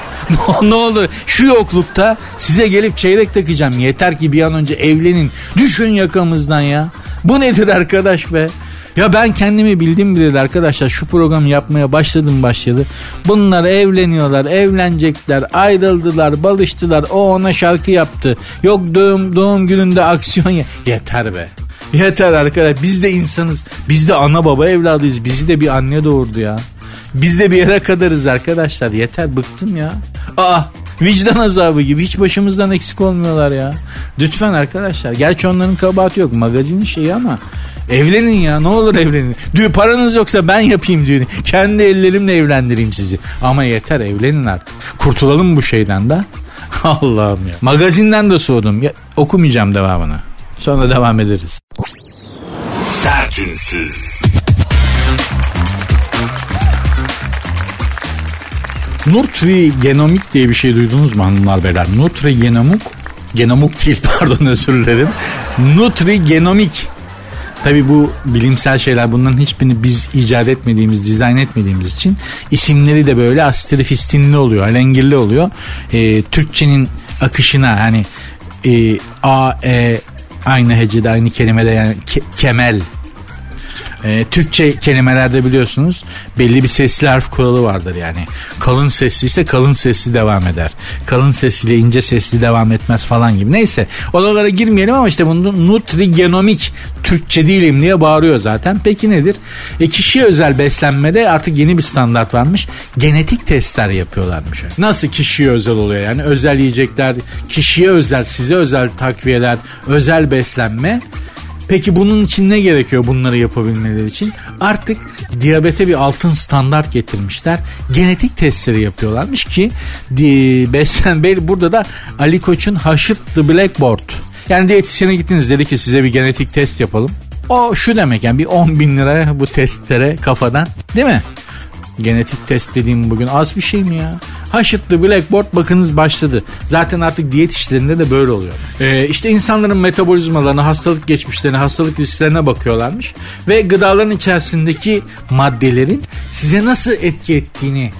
ne olur şu yoklukta size gelip çeyrek takacağım. Yeter ki bir an önce evlenin. Düşün yakamızdan ya. Bu nedir arkadaş be? Ya ben kendimi bildim bileli arkadaşlar şu programı yapmaya başladım başladı. Bunlar evleniyorlar, evlenecekler, ayrıldılar, balıştılar. O ona şarkı yaptı. Yok doğum, doğum gününde aksiyon ya. Yeter be. Yeter arkadaş biz de insanız. Biz de ana baba evladıyız. Bizi de bir anne doğurdu ya. Biz de bir yere kadarız arkadaşlar. Yeter bıktım ya. Aa vicdan azabı gibi hiç başımızdan eksik olmuyorlar ya. Lütfen arkadaşlar. Gerçi onların kabahati yok. Magazinin şeyi ama Evlenin ya ne olur evlenin. Düğün paranız yoksa ben yapayım düğünü. Kendi ellerimle evlendireyim sizi. Ama yeter evlenin artık. Kurtulalım bu şeyden de. [LAUGHS] Allah'ım ya. Magazinden de soğudum. Ya, okumayacağım devamını. Sonra devam ederiz. Sertünsüz. Nutri genomik diye bir şey duydunuz mu hanımlar beyler? Nutri genomuk genomuk değil [LAUGHS] pardon özür dilerim. Nutri genomik Tabi bu bilimsel şeyler bunların hiçbirini biz icat etmediğimiz, dizayn etmediğimiz için isimleri de böyle astrifistinli oluyor, alengirli oluyor. E, Türkçenin akışına hani e, A, E aynı hecede aynı kelimede yani ke, kemel e, Türkçe kelimelerde biliyorsunuz belli bir sesli harf kuralı vardır yani. Kalın sesli ise kalın sesli devam eder. Kalın sesli ince sesli devam etmez falan gibi. Neyse oralara girmeyelim ama işte bunun nutrigenomik Türkçe değilim diye bağırıyor zaten. Peki nedir? E, kişiye özel beslenmede artık yeni bir standart varmış. Genetik testler yapıyorlarmış. Nasıl kişiye özel oluyor yani? Özel yiyecekler, kişiye özel, size özel takviyeler, özel beslenme Peki bunun için ne gerekiyor bunları yapabilmeleri için? Artık diyabete bir altın standart getirmişler. Genetik testleri yapıyorlarmış ki beslen burada da Ali Koç'un Haşırt The Blackboard. Yani diyetisyene gittiniz dedi ki size bir genetik test yapalım. O şu demek yani bir 10 bin lira bu testlere kafadan değil mi? Genetik test dediğim bugün az bir şey mi ya? Haşırtlı Blackboard bakınız başladı. Zaten artık diyet işlerinde de böyle oluyor. Ee, işte insanların metabolizmalarına, hastalık geçmişlerine, hastalık risklerine bakıyorlarmış. Ve gıdaların içerisindeki maddelerin size nasıl etki ettiğini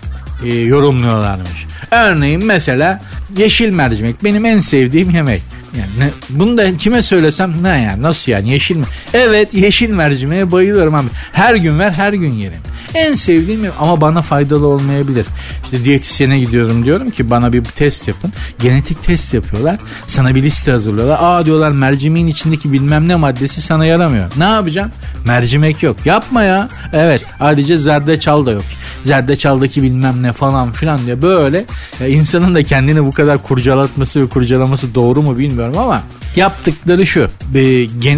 e, yorumluyorlarmış. Örneğin mesela yeşil mercimek benim en sevdiğim yemek. Yani ne, bunu da kime söylesem ne yani nasıl yani yeşil mi? Evet yeşil mercimeğe bayılıyorum abi. Her gün ver her gün yerim. En sevdiğim ama bana faydalı olmayabilir. İşte diyetisyene gidiyorum diyorum ki bana bir test yapın. Genetik test yapıyorlar. Sana bir liste hazırlıyorlar. Aa diyorlar mercimeğin içindeki bilmem ne maddesi sana yaramıyor. Ne yapacağım? Mercimek yok. Yapma ya. Evet ayrıca zerdeçal da yok. Zerdeçaldaki bilmem ne falan filan diye böyle ya insanın da kendini bu kadar kurcalatması ve kurcalaması doğru mu bilmiyorum ama yaptıkları şu.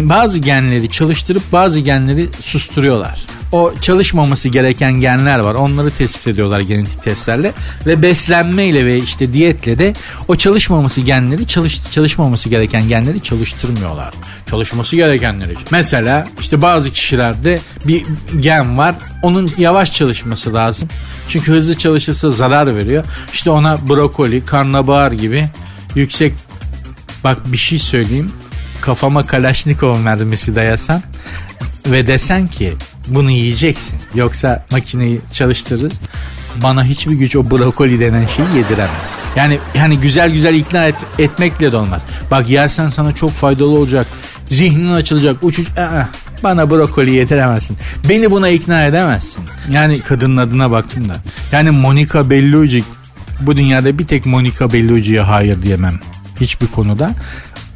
Bazı genleri çalıştırıp bazı genleri susturuyorlar o çalışmaması gereken genler var. Onları tespit ediyorlar genetik testlerle ve beslenmeyle ve işte diyetle de o çalışmaması genleri çalış, çalışmaması gereken genleri çalıştırmıyorlar. Çalışması gerekenleri. Mesela işte bazı kişilerde bir gen var. Onun yavaş çalışması lazım. Çünkü hızlı çalışırsa zarar veriyor. İşte ona brokoli, karnabahar gibi yüksek bak bir şey söyleyeyim. Kafama Kalaşnikov mermisi dayasan ve desen ki bunu yiyeceksin. Yoksa makineyi çalıştırırız. Bana hiçbir güç o brokoli denen şeyi yediremez. Yani yani güzel güzel ikna et, etmekle de olmaz. Bak yersen sana çok faydalı olacak. Zihnin açılacak. Uçuş... Aa, bana brokoli yediremezsin. Beni buna ikna edemezsin. Yani kadının adına baktım da. Yani Monica Bellucci bu dünyada bir tek Monica Bellucci'ye hayır diyemem. Hiçbir konuda.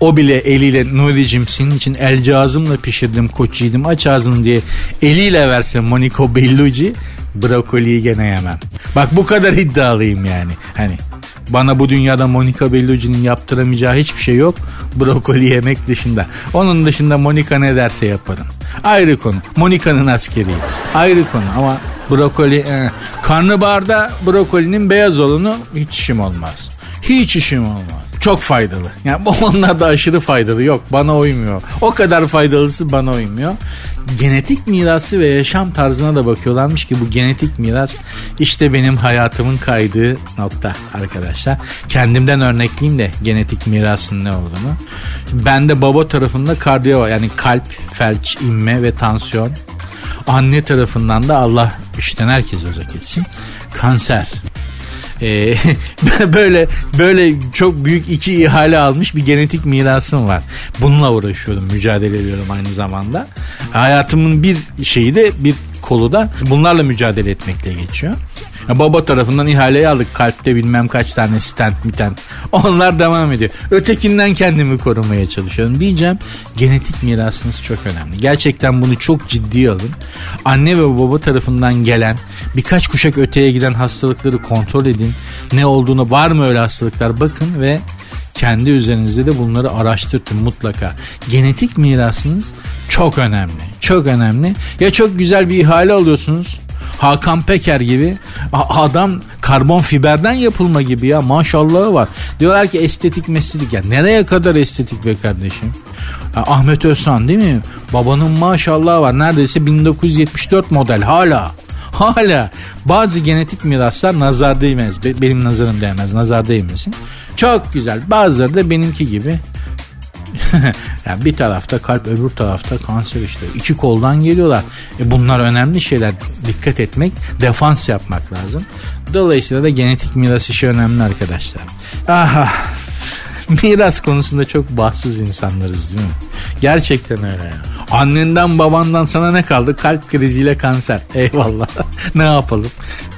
O bile eliyle Nuri'cim senin için el cazımla pişirdim koç yedim aç ağzını diye eliyle verse Monaco Bellucci brokoliyi gene yemem. Bak bu kadar iddialıyım yani. Hani bana bu dünyada Monica Bellucci'nin yaptıramayacağı hiçbir şey yok. Brokoli yemek dışında. Onun dışında Monica ne derse yaparım. Ayrı konu. Monica'nın askeriyim. Ayrı konu ama brokoli... E, karnabaharda brokolinin beyaz olanı hiç işim olmaz. Hiç işim olmaz. Çok faydalı. Yani [LAUGHS] onlar da aşırı faydalı. Yok bana uymuyor. O kadar faydalısı bana uymuyor. Genetik mirası ve yaşam tarzına da bakıyorlarmış ki bu genetik miras işte benim hayatımın kaydığı nokta arkadaşlar. Kendimden örnekleyeyim de genetik mirasın ne olduğunu. Ben de baba tarafında kardiyo. Yani kalp, felç, inme ve tansiyon. Anne tarafından da Allah işten herkes uzak etsin. Kanser. Ee, [LAUGHS] böyle böyle çok büyük iki ihale almış bir genetik mirasım var. Bununla uğraşıyorum, mücadele ediyorum aynı zamanda. Hayatımın bir şeyi de bir kolu da bunlarla mücadele etmekle geçiyor. Ya baba tarafından ihaleyi aldık. Kalpte bilmem kaç tane stent mitent. [LAUGHS] Onlar devam ediyor. Ötekinden kendimi korumaya çalışıyorum. Diyeceğim genetik mirasınız çok önemli. Gerçekten bunu çok ciddi alın. Anne ve baba tarafından gelen birkaç kuşak öteye giden hastalıkları kontrol edin. Ne olduğunu var mı öyle hastalıklar bakın ve kendi üzerinizde de bunları araştırtın mutlaka. Genetik mirasınız çok önemli. Çok önemli. Ya çok güzel bir ihale alıyorsunuz Hakan Peker gibi adam karbon fiberden yapılma gibi ya maşallahı var. Diyorlar ki estetik mesledik ya nereye kadar estetik be kardeşim? Ahmet Özhan değil mi? Babanın maşallahı var neredeyse 1974 model hala. Hala bazı genetik miraslar nazar değmez. Benim nazarım değmez. Nazar değmesin. Çok güzel. Bazıları da benimki gibi [LAUGHS] yani bir tarafta kalp öbür tarafta kanser işte. İki koldan geliyorlar. E bunlar önemli şeyler. Dikkat etmek, defans yapmak lazım. Dolayısıyla da genetik miras işi önemli arkadaşlar. Aha. [LAUGHS] Miras konusunda çok bahtsız insanlarız değil mi? Gerçekten öyle ya. Annenden babandan sana ne kaldı? Kalp kriziyle kanser. [LAUGHS] Eyvallah. [LAUGHS] ne yapalım?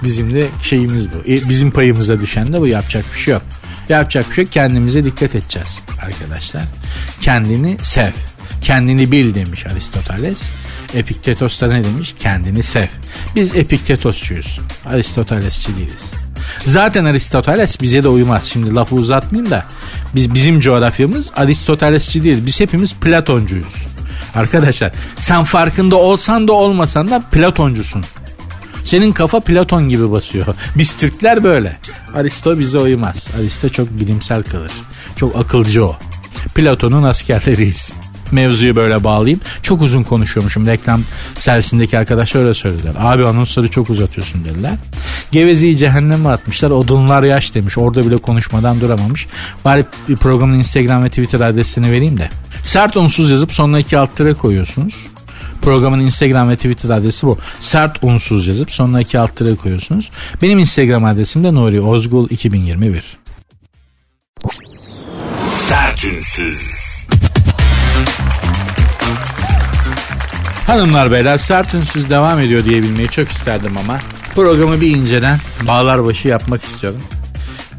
Bizim de şeyimiz bu. E, bizim payımıza düşen de bu yapacak bir şey yok. Yapacak bir şey kendimize dikkat edeceğiz arkadaşlar. Kendini sev. Kendini bil demiş Aristoteles. Epiktetos da ne demiş? Kendini sev. Biz Epiktetosçuyuz. Aristotelesçi değiliz. Zaten Aristoteles bize de uymaz. Şimdi lafı uzatmayayım da biz bizim coğrafyamız Aristotelesçi değil. Biz hepimiz Platoncuyuz. Arkadaşlar sen farkında olsan da olmasan da Platoncusun. Senin kafa Platon gibi basıyor. [LAUGHS] Biz Türkler böyle. Aristo bize uymaz. Aristo çok bilimsel kalır. Çok akılcı o. Platon'un askerleriyiz. Mevzuyu böyle bağlayayım. Çok uzun konuşuyormuşum. Reklam servisindeki arkadaşlar öyle söylediler. Abi anonsları çok uzatıyorsun dediler. Gevezeyi cehenneme atmışlar. Odunlar yaş demiş. Orada bile konuşmadan duramamış. Bari programın Instagram ve Twitter adresini vereyim de. Sert unsuz yazıp sonuna iki alt tere koyuyorsunuz. Programın Instagram ve Twitter adresi bu. Sert unsuz yazıp sonuna iki alt tere koyuyorsunuz. Benim Instagram adresim de Nuri Ozgul 2021. Sert unsuz. Hanımlar beyler sert unsuz devam ediyor diyebilmeyi çok isterdim ama programı bir inceden bağlar başı yapmak istiyorum.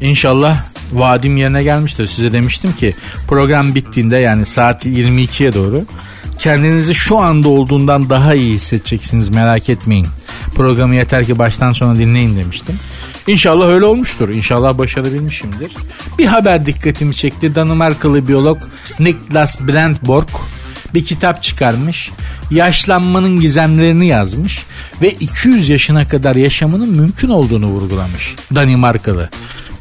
İnşallah vaadim yerine gelmiştir. Size demiştim ki program bittiğinde yani saat 22'ye doğru kendinizi şu anda olduğundan daha iyi hissedeceksiniz merak etmeyin. Programı yeter ki baştan sona dinleyin demiştim. İnşallah öyle olmuştur. İnşallah başarabilmişimdir. Bir haber dikkatimi çekti. Danimarkalı biyolog Niklas Brandborg bir kitap çıkarmış. Yaşlanmanın gizemlerini yazmış ve 200 yaşına kadar yaşamının mümkün olduğunu vurgulamış. Danimarkalı.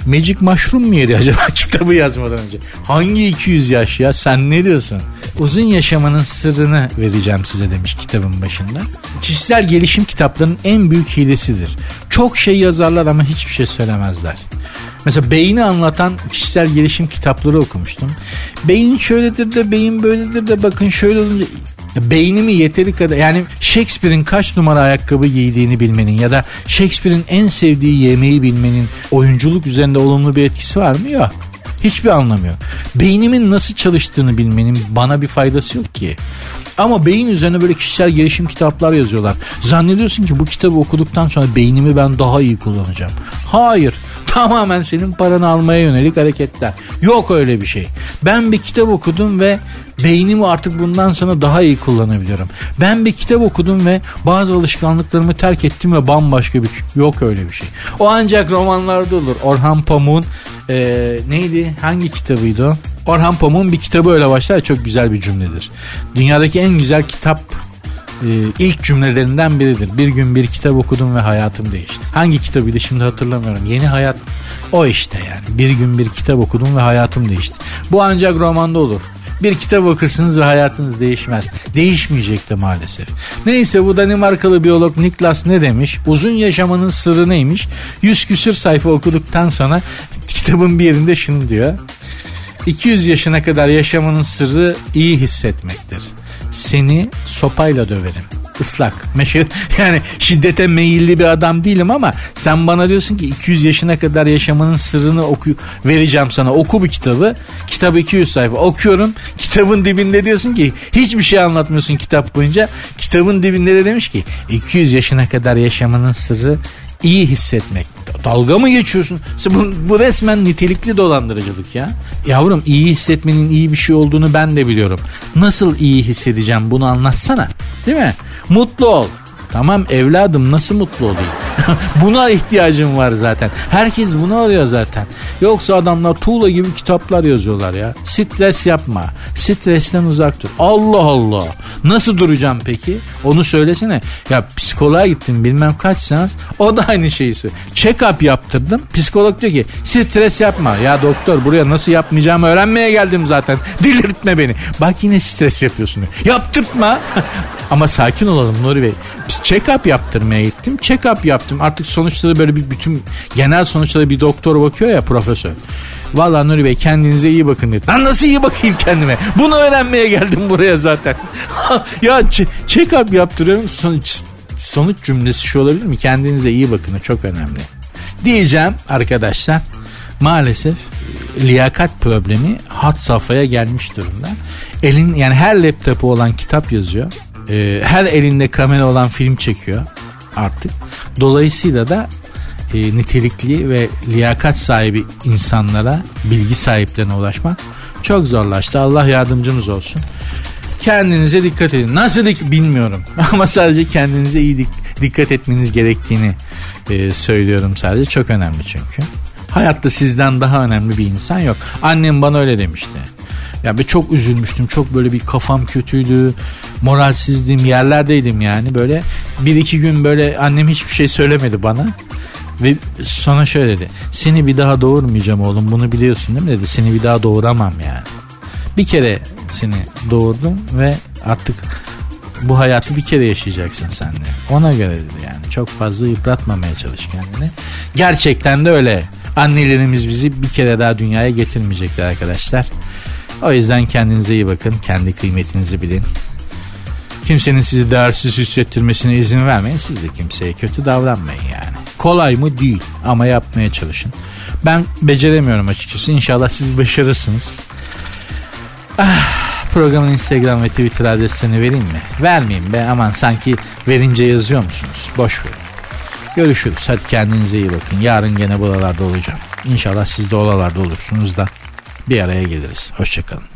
Magic Mushroom mu yedi acaba [LAUGHS] kitabı yazmadan önce? Hangi 200 yaş ya sen ne diyorsun? Uzun yaşamanın sırrını vereceğim size demiş kitabın başında. Kişisel gelişim kitaplarının en büyük hilesidir. Çok şey yazarlar ama hiçbir şey söylemezler. Mesela beyni anlatan kişisel gelişim kitapları okumuştum. Beyin şöyledir de beyin böyledir de bakın şöyle olunca beynimi yeteri kadar yani Shakespeare'in kaç numara ayakkabı giydiğini bilmenin ya da Shakespeare'in en sevdiği yemeği bilmenin oyunculuk üzerinde olumlu bir etkisi var mı? Yok. Hiçbir anlamı yok. Beynimin nasıl çalıştığını bilmenin bana bir faydası yok ki. Ama beyin üzerine böyle kişisel gelişim kitaplar yazıyorlar. Zannediyorsun ki bu kitabı okuduktan sonra beynimi ben daha iyi kullanacağım. Hayır. Tamamen senin paranı almaya yönelik hareketler. Yok öyle bir şey. Ben bir kitap okudum ve beynimi artık bundan sonra daha iyi kullanabiliyorum. Ben bir kitap okudum ve bazı alışkanlıklarımı terk ettim ve bambaşka bir yok öyle bir şey. O ancak romanlarda olur. Orhan Pamuk'un e, neydi? Hangi kitabıydı? Orhan Pamuk'un bir kitabı öyle başlar çok güzel bir cümledir. Dünyadaki en güzel kitap e, ilk cümlelerinden biridir. Bir gün bir kitap okudum ve hayatım değişti. Hangi kitabıydı şimdi hatırlamıyorum. Yeni Hayat o işte yani. Bir gün bir kitap okudum ve hayatım değişti. Bu ancak romanda olur. Bir kitap okursunuz ve hayatınız değişmez. Değişmeyecek de maalesef. Neyse bu Danimarkalı biyolog Niklas ne demiş? Uzun yaşamanın sırrı neymiş? Yüz küsür sayfa okuduktan sonra kitabın bir yerinde şunu diyor. 200 yaşına kadar yaşamanın sırrı iyi hissetmektir. Seni sopayla döverim ıslak. Meşe, [LAUGHS] yani şiddete meyilli bir adam değilim ama sen bana diyorsun ki 200 yaşına kadar yaşamanın sırrını oku vereceğim sana. Oku bu kitabı. Kitap 200 sayfa. Okuyorum. [LAUGHS] Kitabın dibinde diyorsun ki hiçbir şey anlatmıyorsun kitap boyunca. Kitabın dibinde de demiş ki 200 yaşına kadar yaşamanın sırrı iyi hissetmek. Dalga mı geçiyorsun? Bu, bu resmen nitelikli dolandırıcılık ya. Yavrum iyi hissetmenin iyi bir şey olduğunu ben de biliyorum. Nasıl iyi hissedeceğim bunu anlatsana. Değil mi? Mutlu ol. Tamam evladım nasıl mutlu olayım? [LAUGHS] Buna ihtiyacım var zaten. Herkes bunu arıyor zaten. Yoksa adamlar tuğla gibi kitaplar yazıyorlar ya. Stres yapma. Stresten uzak dur. Allah Allah. Nasıl duracağım peki? Onu söylesene. Ya psikoloğa gittim bilmem kaç seans. O da aynı şeyi söylüyor. Check-up yaptırdım. Psikolog diyor ki stres yapma. Ya doktor buraya nasıl yapmayacağımı öğrenmeye geldim zaten. Delirtme beni. Bak yine stres yapıyorsun. Yaptırtma. [LAUGHS] Ama sakin olalım Nuri Bey. Check-up yaptırmaya gittim. Check-up yaptım. Artık sonuçları böyle bir bütün genel sonuçları bir doktor bakıyor ya profesör. Valla Nuri Bey kendinize iyi bakın dedi. Lan nasıl iyi bakayım kendime? Bunu öğrenmeye geldim [LAUGHS] buraya zaten. [LAUGHS] ya check-up yaptırıyorum. Sonuç, sonuç cümlesi şu olabilir mi? Kendinize iyi bakın. Çok önemli. Diyeceğim arkadaşlar. Maalesef liyakat problemi hat safhaya gelmiş durumda. Elin yani her laptopu olan kitap yazıyor. Ee, her elinde kamera olan film çekiyor artık. Dolayısıyla da e, nitelikli ve liyakat sahibi insanlara, bilgi sahiplerine ulaşmak çok zorlaştı. Allah yardımcımız olsun. Kendinize dikkat edin. Nasıl dik bilmiyorum. [LAUGHS] Ama sadece kendinize iyi dik- dikkat etmeniz gerektiğini e, söylüyorum sadece. Çok önemli çünkü. Hayatta sizden daha önemli bir insan yok. Annem bana öyle demişti. Ya ben çok üzülmüştüm. Çok böyle bir kafam kötüydü. Moralsizdim. Yerlerdeydim yani. Böyle bir iki gün böyle annem hiçbir şey söylemedi bana. Ve sonra şöyle dedi. Seni bir daha doğurmayacağım oğlum. Bunu biliyorsun değil mi dedi. Seni bir daha doğuramam yani. Bir kere seni doğurdum ve artık bu hayatı bir kere yaşayacaksın sen de. Ona göre dedi yani. Çok fazla yıpratmamaya çalış kendini. Gerçekten de öyle. Annelerimiz bizi bir kere daha dünyaya getirmeyecekler arkadaşlar. O yüzden kendinize iyi bakın. Kendi kıymetinizi bilin. Kimsenin sizi değersiz hissettirmesine izin vermeyin. Siz de kimseye kötü davranmayın yani. Kolay mı? Değil. Ama yapmaya çalışın. Ben beceremiyorum açıkçası. İnşallah siz başarırsınız. Ah, programın Instagram ve Twitter adreslerini vereyim mi? Vermeyeyim be aman sanki verince yazıyor musunuz? Boş verin. Görüşürüz. Hadi kendinize iyi bakın. Yarın gene buralarda olacağım. İnşallah siz de oralarda olursunuz da bir araya geliriz. Hoşçakalın.